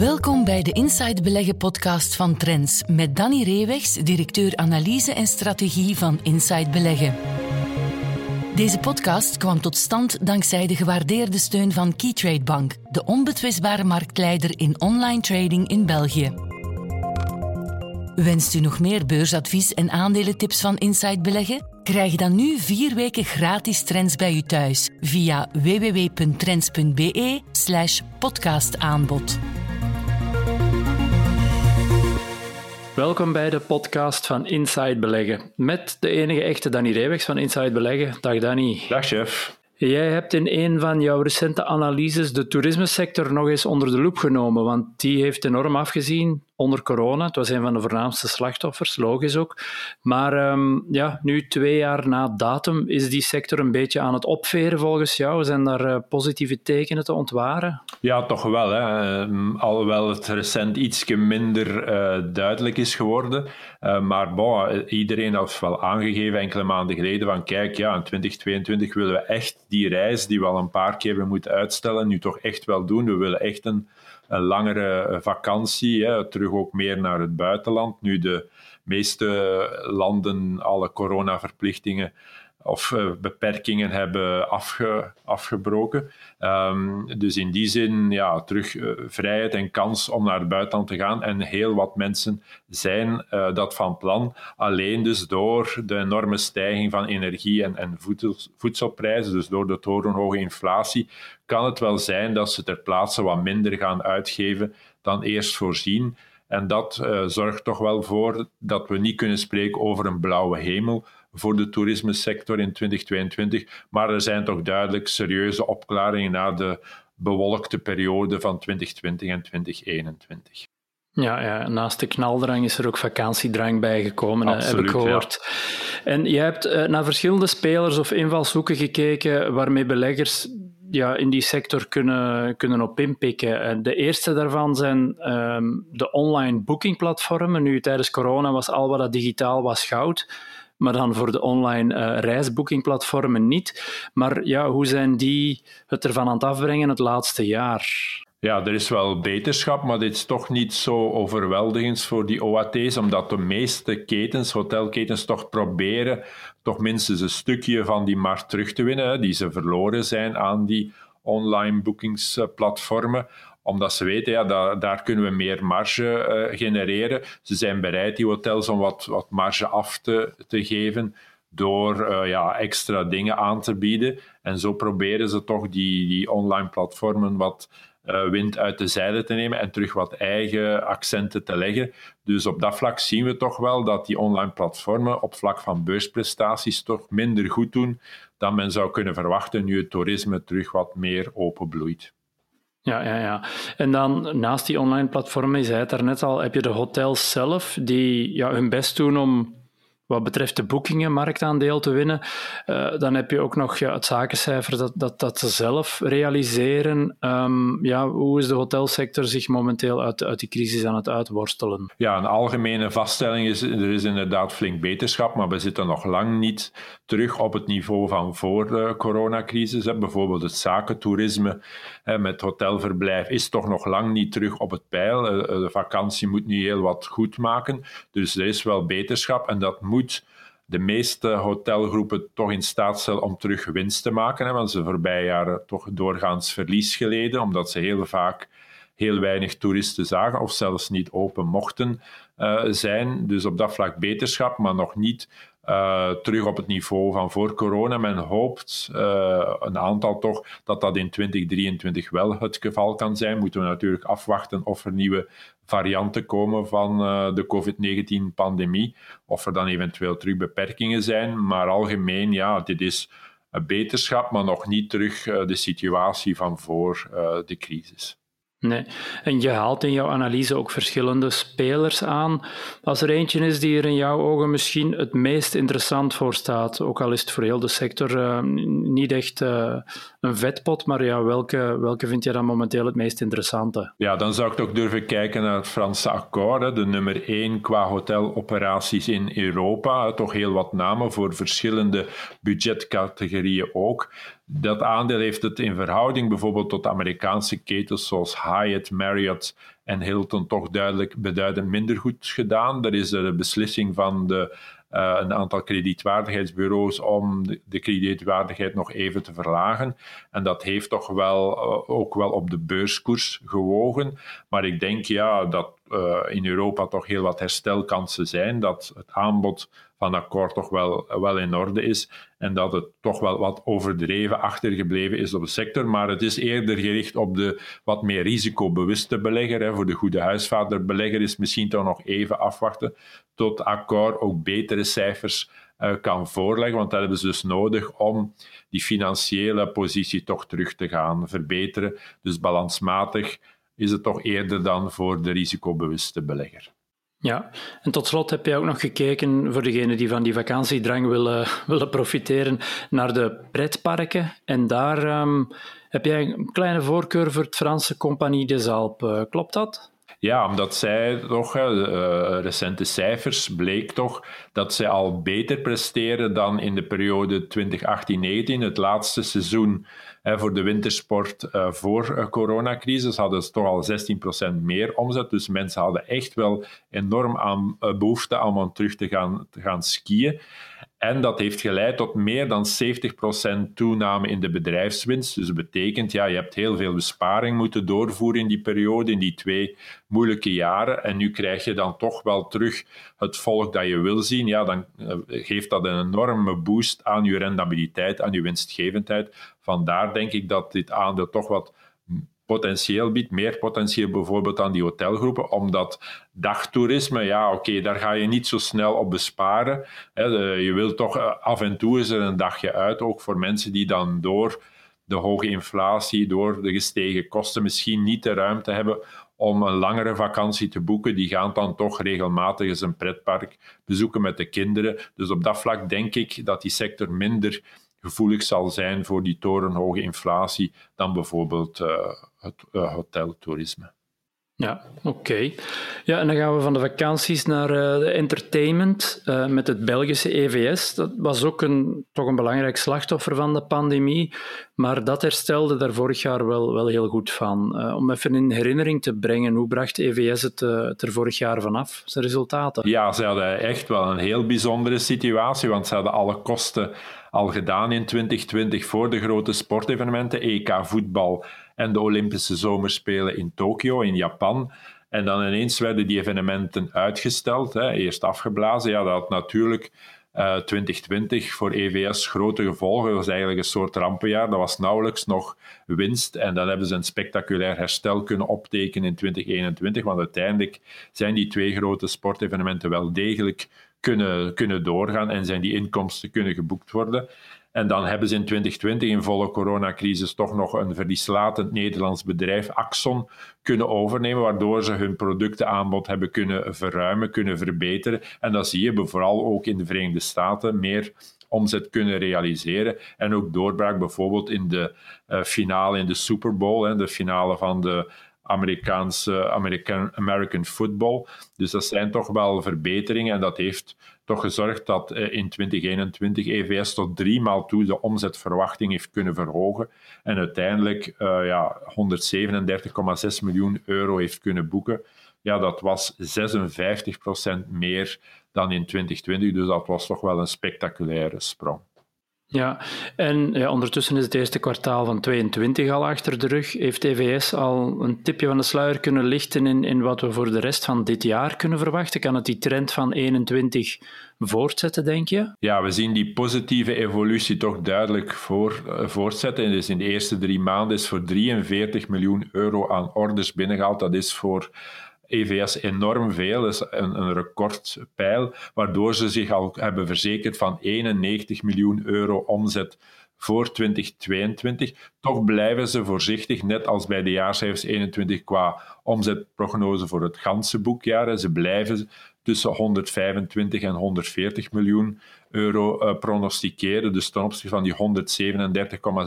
Welkom bij de Inside Beleggen podcast van Trends met Danny Reewegs, directeur analyse en strategie van Inside Beleggen. Deze podcast kwam tot stand dankzij de gewaardeerde steun van Keytrade Bank, de onbetwistbare marktleider in online trading in België. Wenst u nog meer beursadvies en aandelentips van Inside Beleggen? Krijg dan nu vier weken gratis trends bij u thuis via www.trends.be podcastaanbod. Welkom bij de podcast van Inside Beleggen. Met de enige echte Danny Reewegs van Inside Beleggen. Dag Danny. Dag chef. Jij hebt in een van jouw recente analyses de toerismesector nog eens onder de loep genomen, want die heeft enorm afgezien onder corona. Het was een van de voornaamste slachtoffers, logisch ook. Maar ehm, ja, nu twee jaar na datum is die sector een beetje aan het opveren volgens jou. Zijn daar uh, positieve tekenen te ontwaren? Ja, toch wel. Hè. Uh, alhoewel het recent ietsje minder uh, duidelijk is geworden. Eh, maar bon, iedereen had wel aangegeven enkele maanden geleden van kijk, ja, in 2022 willen we echt die reis die we al een paar keer hebben moeten uitstellen, nu toch echt wel doen. We willen echt een een langere vakantie, hè, terug ook meer naar het buitenland. Nu de meeste landen alle coronaverplichtingen of uh, beperkingen hebben afge, afgebroken. Um, dus in die zin, ja, terug uh, vrijheid en kans om naar het buitenland te gaan. En heel wat mensen zijn uh, dat van plan. Alleen dus door de enorme stijging van energie- en, en voedsel, voedselprijzen, dus door de torenhoge inflatie, kan het wel zijn dat ze ter plaatse wat minder gaan uitgeven dan eerst voorzien. En dat zorgt toch wel voor dat we niet kunnen spreken over een blauwe hemel voor de toerismesector in 2022. Maar er zijn toch duidelijk serieuze opklaringen na de bewolkte periode van 2020 en 2021. Ja, ja, naast de knaldrang is er ook vakantiedrang bijgekomen, Absoluut, heb ik gehoord. Ja. En je hebt uh, naar verschillende spelers of invalshoeken gekeken waarmee beleggers ja, in die sector kunnen, kunnen op inpikken. De eerste daarvan zijn um, de online boekingplatformen. Nu, tijdens corona was al wat dat digitaal was goud maar dan voor de online uh, reisboekingplatformen niet. Maar ja, hoe zijn die het ervan aan het afbrengen het laatste jaar? Ja, er is wel beterschap, maar dit is toch niet zo overweldigend voor die OAT's, omdat de meeste ketens, hotelketens, toch proberen toch minstens een stukje van die markt terug te winnen, die ze verloren zijn aan die online boekingsplatformen omdat ze weten, ja, daar, daar kunnen we meer marge uh, genereren. Ze zijn bereid, die hotels, om wat, wat marge af te, te geven door uh, ja, extra dingen aan te bieden. En zo proberen ze toch die, die online platformen wat uh, wind uit de zeilen te nemen en terug wat eigen accenten te leggen. Dus op dat vlak zien we toch wel dat die online platformen op vlak van beursprestaties toch minder goed doen dan men zou kunnen verwachten nu het toerisme terug wat meer openbloeit. Ja, ja, ja. En dan naast die online platformen, je zei het daarnet al, heb je de hotels zelf die ja, hun best doen om wat betreft de boekingen marktaandeel te winnen. Uh, dan heb je ook nog ja, het zakencijfer dat, dat, dat ze zelf realiseren. Um, ja, hoe is de hotelsector zich momenteel uit, uit die crisis aan het uitworstelen? Ja, een algemene vaststelling is, er is inderdaad flink beterschap, maar we zitten nog lang niet terug op het niveau van voor de coronacrisis. Bijvoorbeeld het zakentoerisme met hotelverblijf is toch nog lang niet terug op het pijl. Uh, de vakantie moet nu heel wat goed maken, dus er is wel beterschap en dat moet de meeste hotelgroepen toch in staat stellen om terug winst te maken. Hè, want ze voorbije jaren toch doorgaans verlies geleden, omdat ze heel vaak heel weinig toeristen zagen of zelfs niet open mochten uh, zijn. Dus op dat vlak beterschap, maar nog niet uh, terug op het niveau van voor corona. Men hoopt, uh, een aantal toch, dat dat in 2023 wel het geval kan zijn. Moeten we natuurlijk afwachten of er nieuwe varianten komen van de COVID-19-pandemie, of er dan eventueel terug beperkingen zijn. Maar algemeen, ja, dit is een beterschap, maar nog niet terug de situatie van voor de crisis. Nee, en je haalt in jouw analyse ook verschillende spelers aan. Als er eentje is die er in jouw ogen misschien het meest interessant voor staat, ook al is het voor heel de sector uh, niet echt uh, een vetpot, maar ja, welke, welke vind je dan momenteel het meest interessante? Ja, dan zou ik toch durven kijken naar het Franse akkoord, de nummer één qua hoteloperaties in Europa. Toch heel wat namen voor verschillende budgetcategorieën ook. Dat aandeel heeft het in verhouding bijvoorbeeld tot Amerikaanse ketens zoals Hyatt, Marriott en Hilton toch duidelijk beduidend minder goed gedaan. Er is de beslissing van de uh, een aantal kredietwaardigheidsbureaus om de, kredietwaardigheid nog even te verlagen. En dat heeft toch wel uh, ook wel op de beurskoers gewogen. Maar ik denk ja, dat uh, in Europa toch heel wat herstelkansen zijn, dat het aanbod van akkoord toch wel, wel in orde is en dat het toch wel wat overdreven achtergebleven is op de sector. Maar het is eerder gericht op de wat meer risicobewuste belegger. Hè. Voor de goede huisvaderbelegger is misschien toch nog even afwachten tot akkoord ook betere cijfers uh, kan voorleggen, want dat hebben ze dus nodig om die financiële positie toch terug te gaan verbeteren. Dus balansmatig is het toch eerder dan voor de risicobewuste belegger. Ja, en tot slot heb jij ook nog gekeken, voor degenen die van die vakantiedrang willen, willen profiteren, naar de pretparken. En daar um, heb jij een kleine voorkeur voor het Franse Compagnie des Alpes. Klopt dat? Ja, omdat zij toch, uh, recente cijfers bleek toch dat zij al beter presteren dan in de periode 2018-19, het laatste seizoen voor de wintersport uh, voor uh, coronacrisis hadden ze toch al 16% meer omzet. Dus mensen hadden echt wel enorm aan, behoefte om terug te gaan, te gaan skiën. En dat heeft geleid tot meer dan 70% toename in de bedrijfswinst. Dus dat betekent, ja, je hebt heel veel besparing moeten doorvoeren in die periode, in die twee moeilijke jaren. En nu krijg je dan toch wel terug het volk dat je wil zien. Ja, dan eh, geeft dat een enorme boost aan je rendabiliteit, aan je winstgevendheid. Vandaar denk ik dat dit aandeel toch wat potentieel biedt, meer potentieel bijvoorbeeld aan die hotelgroepen, omdat dagtoerisme, ja oké, daar ga je niet zo snel op besparen. je wilt toch eh, af en toe eens een dagje uit, ook voor mensen die dan door de hoge inflatie, door de gestegen kosten misschien niet de ruimte hebben om een langere vakantie te boeken. Die gaan dan toch regelmatig eens een pretpark bezoeken met de kinderen. Dus op dat vlak denk ik dat die sector minder gevoelig zal zijn voor die torenhoge inflatie dan bijvoorbeeld uh, het uh, hoteltoerisme. Ja, oké. Ja, en dan gaan we van de vakanties naar uh, de entertainment uh, met het Belgische EVS. Dat was ook een, toch een belangrijk slachtoffer van de pandemie, maar dat herstelde daar vorig jaar wel, wel heel goed van. Uh, om even in herinnering te brengen, hoe bracht EVS het, het er vorig jaar vanaf, zijn resultaten? Ja, ze hadden echt wel een heel bijzondere situatie, want ze hadden alle kosten al gedaan in 2020 voor de grote sportevenementen, EK voetbal en de Olympische Zomerspelen in Tokio, in Japan. En dan ineens werden die evenementen uitgesteld, hè, eerst afgeblazen. Ja, dat had natuurlijk uh, eh, 2020 voor EVS grote gevolgen. Dat was eigenlijk een soort rampenjaar. Dat was nauwelijks nog winst. En dan hebben ze een spectaculair herstel kunnen optekenen in 2021. Want uiteindelijk zijn die twee grote sportevenementen wel degelijk kunnen, kunnen doorgaan en zijn die inkomsten kunnen geboekt worden. En dan hebben ze in 2020 in volle coronacrisis toch nog een verlieslatend Nederlands bedrijf, Axon, kunnen overnemen, waardoor ze hun productenaanbod hebben kunnen verruimen, kunnen verbeteren. En dat zie je vooral ook in de Verenigde Staten meer omzet kunnen realiseren. En ook doorbraak bijvoorbeeld in de uh, finale in de Super Bowl, hè, de finale van de Amerikaanse American, American football. Dus dat zijn toch wel verbeteringen en dat heeft toch gezorgd dat eh, in 2021 EVS tot drie maal toe de omzetverwachting heeft kunnen verhogen en uiteindelijk uh, ja, 137,6 miljoen euro heeft kunnen boeken. Ja, dat was 56% meer dan in 2020, dus dat was toch wel een spectaculaire sprong. Ja, en ja, ondertussen is het eerste kwartaal van 2022 al achter de rug. Heeft TVS al een tipje van de sluier kunnen lichten in, in wat we voor de rest van dit jaar kunnen verwachten? Kan het die trend van 21 voortzetten, denk je? Ja, we zien die positieve evolutie toch duidelijk voor, uh, voortzetten. Dus in de eerste drie maanden is voor 43 miljoen euro aan orders binnengehaald. Dat is voor EVS enorm veel, is een, een recordpijl, waardoor ze zich al hebben verzekerd van 91 miljoen euro omzet voor 2022. Toch blijven ze voorzichtig, net als bij de jaarcijfers 21 qua omzetprognose voor het ganse boekjaar. Ze blijven tussen 125 en 140 miljoen euro uh, pronosticeren. Dus ten opzichte van die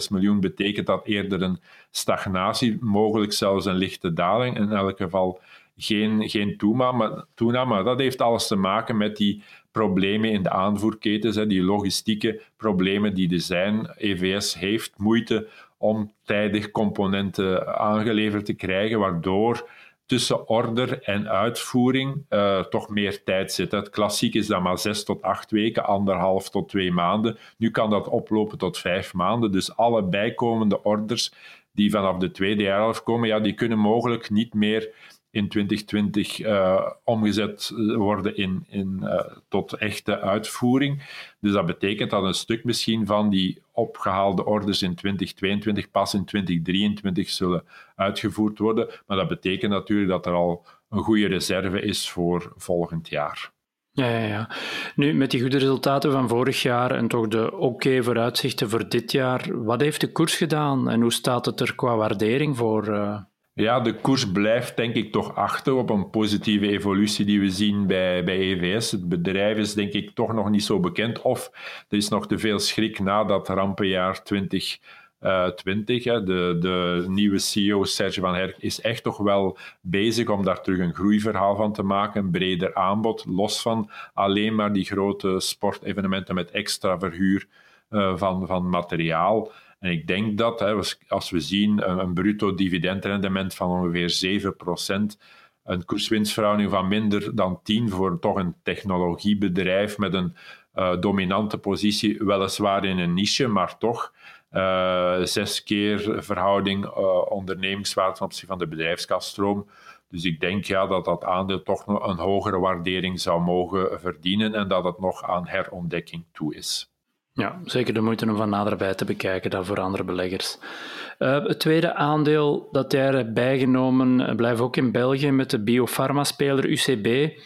137,6 miljoen betekent dat eerder een stagnatie, mogelijk zelfs een lichte daling. In elk geval geen, geen toename, toename. Maar dat heeft alles te maken met die problemen in de aanvoerketens, die logistieke problemen die er zijn. EVS heeft moeite om tijdig componenten aangeleverd te krijgen, waardoor tussen order en uitvoering uh, toch meer tijd zit. Het klassiek is dan maar zes tot acht weken, anderhalf tot twee maanden. Nu kan dat oplopen tot vijf maanden. Dus alle bijkomende orders die vanaf de tweede jaarhelft komen, ja, die kunnen mogelijk niet meer in 2020 uh, eh, omgezet worden in, in, uh, tot echte uitvoering. Dus dat betekent dat een stuk misschien van die opgehaalde orders in 2022 pas in 2023 zullen uitgevoerd worden. Maar dat betekent natuurlijk dat er al een goede reserve is voor volgend jaar. Ja, ja, ja. Nu, met die goede resultaten van vorig jaar en toch de oké vooruitzichten voor dit jaar, wat heeft de koers gedaan en hoe staat het er qua waardering voor? Ja, de koers blijft denk ik toch achter op een positieve evolutie die we zien bij, bij EVS. Het bedrijf is denk ik toch nog niet zo bekend of er is nog te veel schrik na dat rampenjaar 2020. Uh, de, de nieuwe CEO Serge van Herk is echt toch wel bezig om daar terug een groeiverhaal van te maken. Een breder aanbod, los van alleen maar die grote sportevenementen met extra verhuur uh, van, van materiaal. En ik denk dat hè, als we zien een, bruto dividendrendement van ongeveer 7%, een koerswinstverhouding van minder dan 10 voor toch een technologiebedrijf met een uh, dominante positie, weliswaar in een niche, maar toch uh, zes keer verhouding uh, ondernemingswaarde ten van de bedrijfskaststroom. Dus ik denk ja, dat dat aandeel toch nog een hogere waardering zou mogen verdienen en dat het nog aan herontdekking toe is. Ja, zeker de moeite om van naderbij te bekijken dan voor andere beleggers. Uh, het tweede aandeel dat jij hebt bijgenomen uh, blijft ook in België met de biopharmaspeler UCB.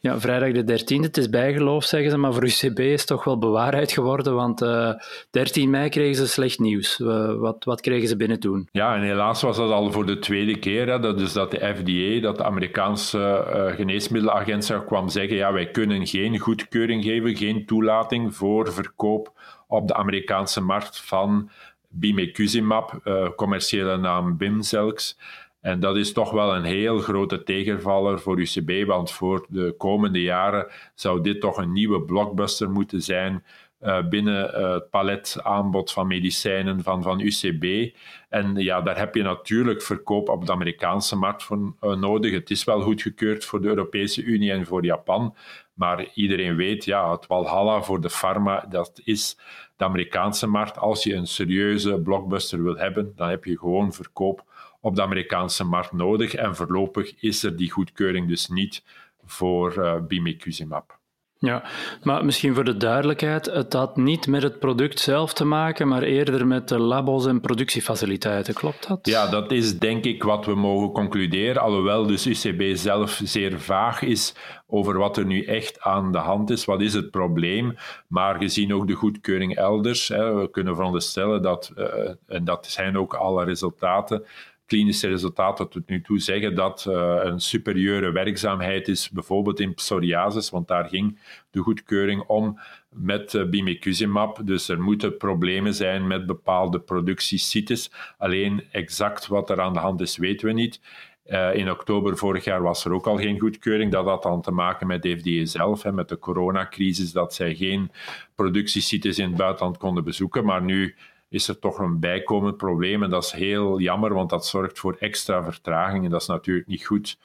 Ja, vrijdag de 13e, het is bijgeloof zeggen ze, maar voor UCB is het toch wel bewaarheid geworden, want uh, eh, 13 mei kregen ze slecht nieuws. wat, wat kregen ze binnen toen? Ja, en helaas was dat al voor de tweede keer, hè, dat, dus dat de FDA, dat de Amerikaanse uh, geneesmiddelagentschap kwam zeggen, ja, wij kunnen geen goedkeuring geven, geen toelating voor verkoop op de Amerikaanse markt van bimecuzimab, uh, commerciële naam Bimzelx. En dat is toch wel een heel grote tegenvaller voor UCB, want voor de komende jaren zou dit toch een nieuwe blockbuster moeten zijn uh, binnen uh, het paletaanbod van medicijnen van, van UCB. En ja, daar heb je natuurlijk verkoop op de Amerikaanse markt voor uh, nodig. Het is wel goedgekeurd voor de Europese Unie en voor Japan, maar iedereen weet, ja, het Walhalla voor de pharma, dat is de Amerikaanse markt. Als je een serieuze blockbuster wil hebben, dan heb je gewoon verkoop op de Amerikaanse markt nodig. En voorlopig is er die goedkeuring dus niet voor uh. Ja, maar misschien voor de duidelijkheid, het had niet met het product zelf te maken, maar eerder met de labos en productiefaciliteiten, klopt dat? Ja, dat is denk ik wat we mogen concluderen, alhoewel dus UCB zelf zeer vaag is over wat er nu echt aan de hand is, wat is het probleem, maar gezien ook de goedkeuring elders, hè, we kunnen veronderstellen dat, uh, en dat zijn ook alle resultaten, klinische resultaten tot nu toe zeggen dat uh, een superieure werkzaamheid is, bijvoorbeeld in psoriasis, want daar ging de goedkeuring om met uh. Dus er moeten problemen zijn met bepaalde productiesites. Alleen exact wat er aan de hand is, weten we niet. Uh, in oktober vorig jaar was er ook al geen goedkeuring. Dat had dan te maken met de FDA zelf, hè, met de coronacrisis, dat zij geen productiesites in het buitenland konden bezoeken. Maar nu is er toch een bijkomend probleem. En dat is heel jammer, want dat zorgt voor extra vertraging. En dat is natuurlijk niet goed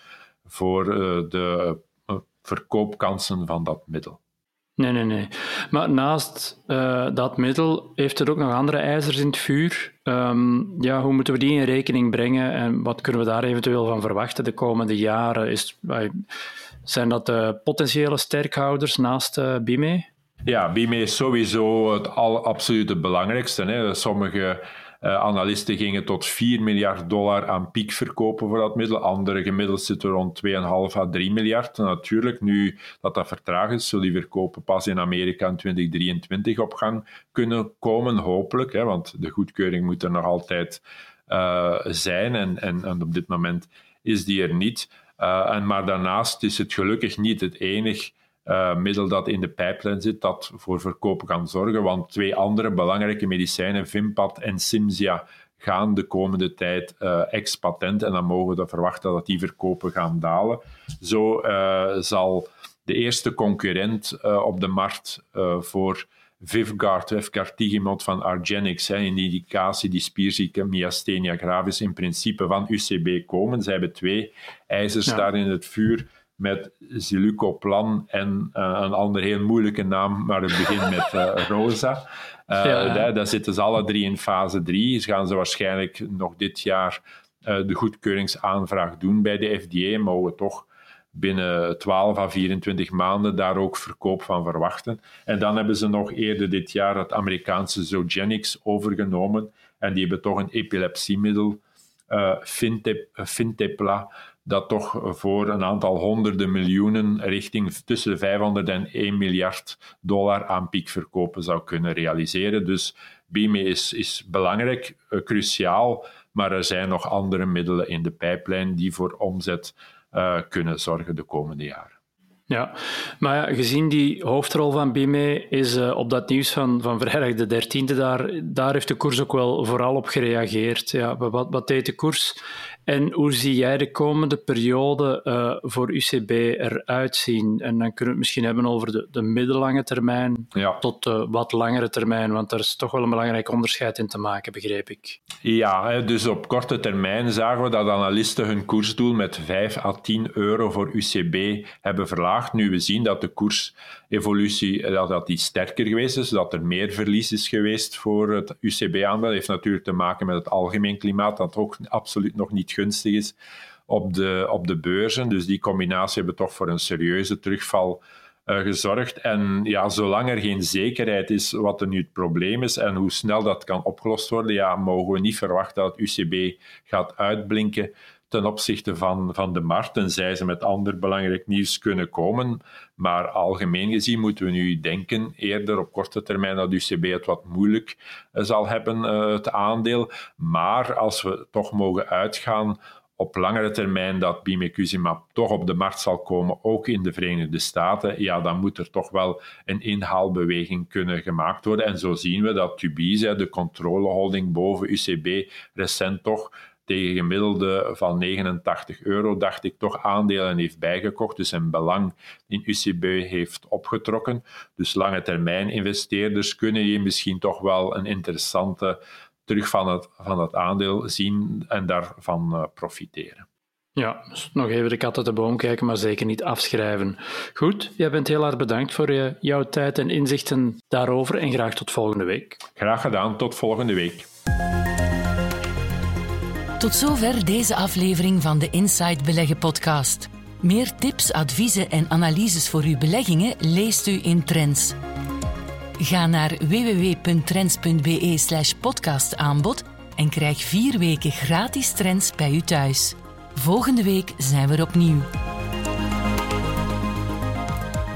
voor uh, de uh, verkoopkansen van dat middel. Nee, nee, nee. Maar naast uh, dat middel heeft het ook nog andere ijzers in het vuur. Um, ja, hoe moeten we die in rekening brengen en wat kunnen we daar eventueel van verwachten de komende jaren? Is, zijn dat de potentiële sterkhouders naast uh, Bime? Ja, BIME is sowieso het al, absoluut het belangrijkste. Hè. Sommige uh, analisten gingen tot 4 miljard dollar aan piek verkopen voor dat middel. Andere gemiddeld zitten rond 2,5 à 3 miljard. natuurlijk, nu dat dat vertraagd is, zullen die verkopen pas in Amerika in 2023 op gang kunnen komen, hopelijk. Hè, want de goedkeuring moet er nog altijd uh, zijn en, en, op dit moment is die er niet. Uh, en, maar daarnaast is het gelukkig niet het enige uh, middel dat in de pijplijn zit, dat voor verkoop kan zorgen. Want twee andere belangrijke medicijnen, Vimpat en Simzia, gaan de komende tijd uh, ex-patent en dan mogen we verwachten dat die verkopen gaan dalen. Zo zal de eerste concurrent op de markt voor Vivgard, efgartigimod van Argenix, hè, een indicatie die spierziekte myasthenia gravis in principe van UCB komen. Zij hebben twee ijzers daar in het vuur met zilucoplan en uh, een ander heel moeilijke naam, maar het begint met uh, Rosa. Uh, ja. daar, zitten ze alle drie in fase 3. Ze gaan ze waarschijnlijk nog dit jaar de goedkeuringsaanvraag doen bij de FDA, mogen we toch binnen 12 à 24 maanden daar ook verkoop van verwachten. En dan hebben ze nog eerder dit jaar het Amerikaanse Zogenix overgenomen en die hebben toch een epilepsiemiddel, uh, Fintepla, dat toch voor een aantal honderden miljoenen richting tussen 500 en 1 miljard dollar aan piekverkopen zou kunnen realiseren. Dus BIME is, is belangrijk, uh, cruciaal, maar er zijn nog andere middelen in de pijplijn die voor omzet uh, kunnen zorgen de komende jaren. Ja, maar ja, gezien die hoofdrol van Bime is uh, op dat nieuws van, van vrijdag de 13e, daar, daar heeft de koers ook wel vooral op gereageerd. Ja, wat, wat deed de koers? En hoe zie jij de komende periode uh, voor UCB eruit zien? En dan kunnen we het misschien hebben over de, de middellange termijn ja. tot de wat langere termijn, want daar is toch wel een belangrijk onderscheid in te maken, begreep ik. Ja, dus op korte termijn zagen we dat analisten hun koersdoel met 5 à 10 euro voor UCB hebben verlaagd. Nu we zien dat de koersevolutie dat, dat die sterker geweest is, dat er meer verlies is geweest voor het UCB-aandeel, heeft natuurlijk te maken met het algemeen klimaat, dat ook absoluut nog niet gunstig is op de, op de beurzen. Dus die combinatie hebben toch voor een serieuze terugval uh, gezorgd. En ja, zolang er geen zekerheid is wat er nu het probleem is en hoe snel dat kan opgelost worden, ja, mogen we niet verwachten dat het UCB gaat uitblinken ten opzichte van, van de markt, tenzij ze met ander belangrijk nieuws kunnen komen. Maar algemeen gezien moeten we nu denken eerder op korte termijn dat UCB het wat moeilijk eh, zal hebben, uh, het aandeel. Maar als we toch mogen uitgaan op langere termijn dat bimekizumab toch op de markt zal komen, ook in de Verenigde Staten, ja, dan moet er toch wel een inhaalbeweging kunnen gemaakt worden. En zo zien we dat Tubize, de controleholding boven UCB, recent toch tegen gemiddelde van 89 euro, dacht ik, toch aandelen heeft bijgekocht. Dus zijn belang in UCB heeft opgetrokken. Dus lange termijn investeerders kunnen hier misschien toch wel een interessante terug van het, van het aandeel zien en daarvan uh, profiteren. Ja, dus nog even de kat uit de boom kijken, maar zeker niet afschrijven. Goed, jij bent heel erg bedankt voor je, jouw tijd en inzichten daarover en graag tot volgende week. Graag gedaan, tot volgende week. Tot zover deze aflevering van de Inside Beleggen podcast. Meer tips, adviezen en analyses voor uw beleggingen leest u in Trends. Ga naar www.trends.be slash podcastaanbod en krijg vier weken gratis trends bij u thuis. Volgende week zijn we er opnieuw.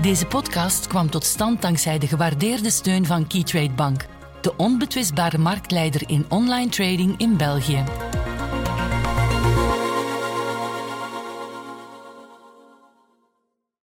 Deze podcast kwam tot stand dankzij de gewaardeerde steun van Keytrade Bank, de onbetwistbare marktleider in online trading in België.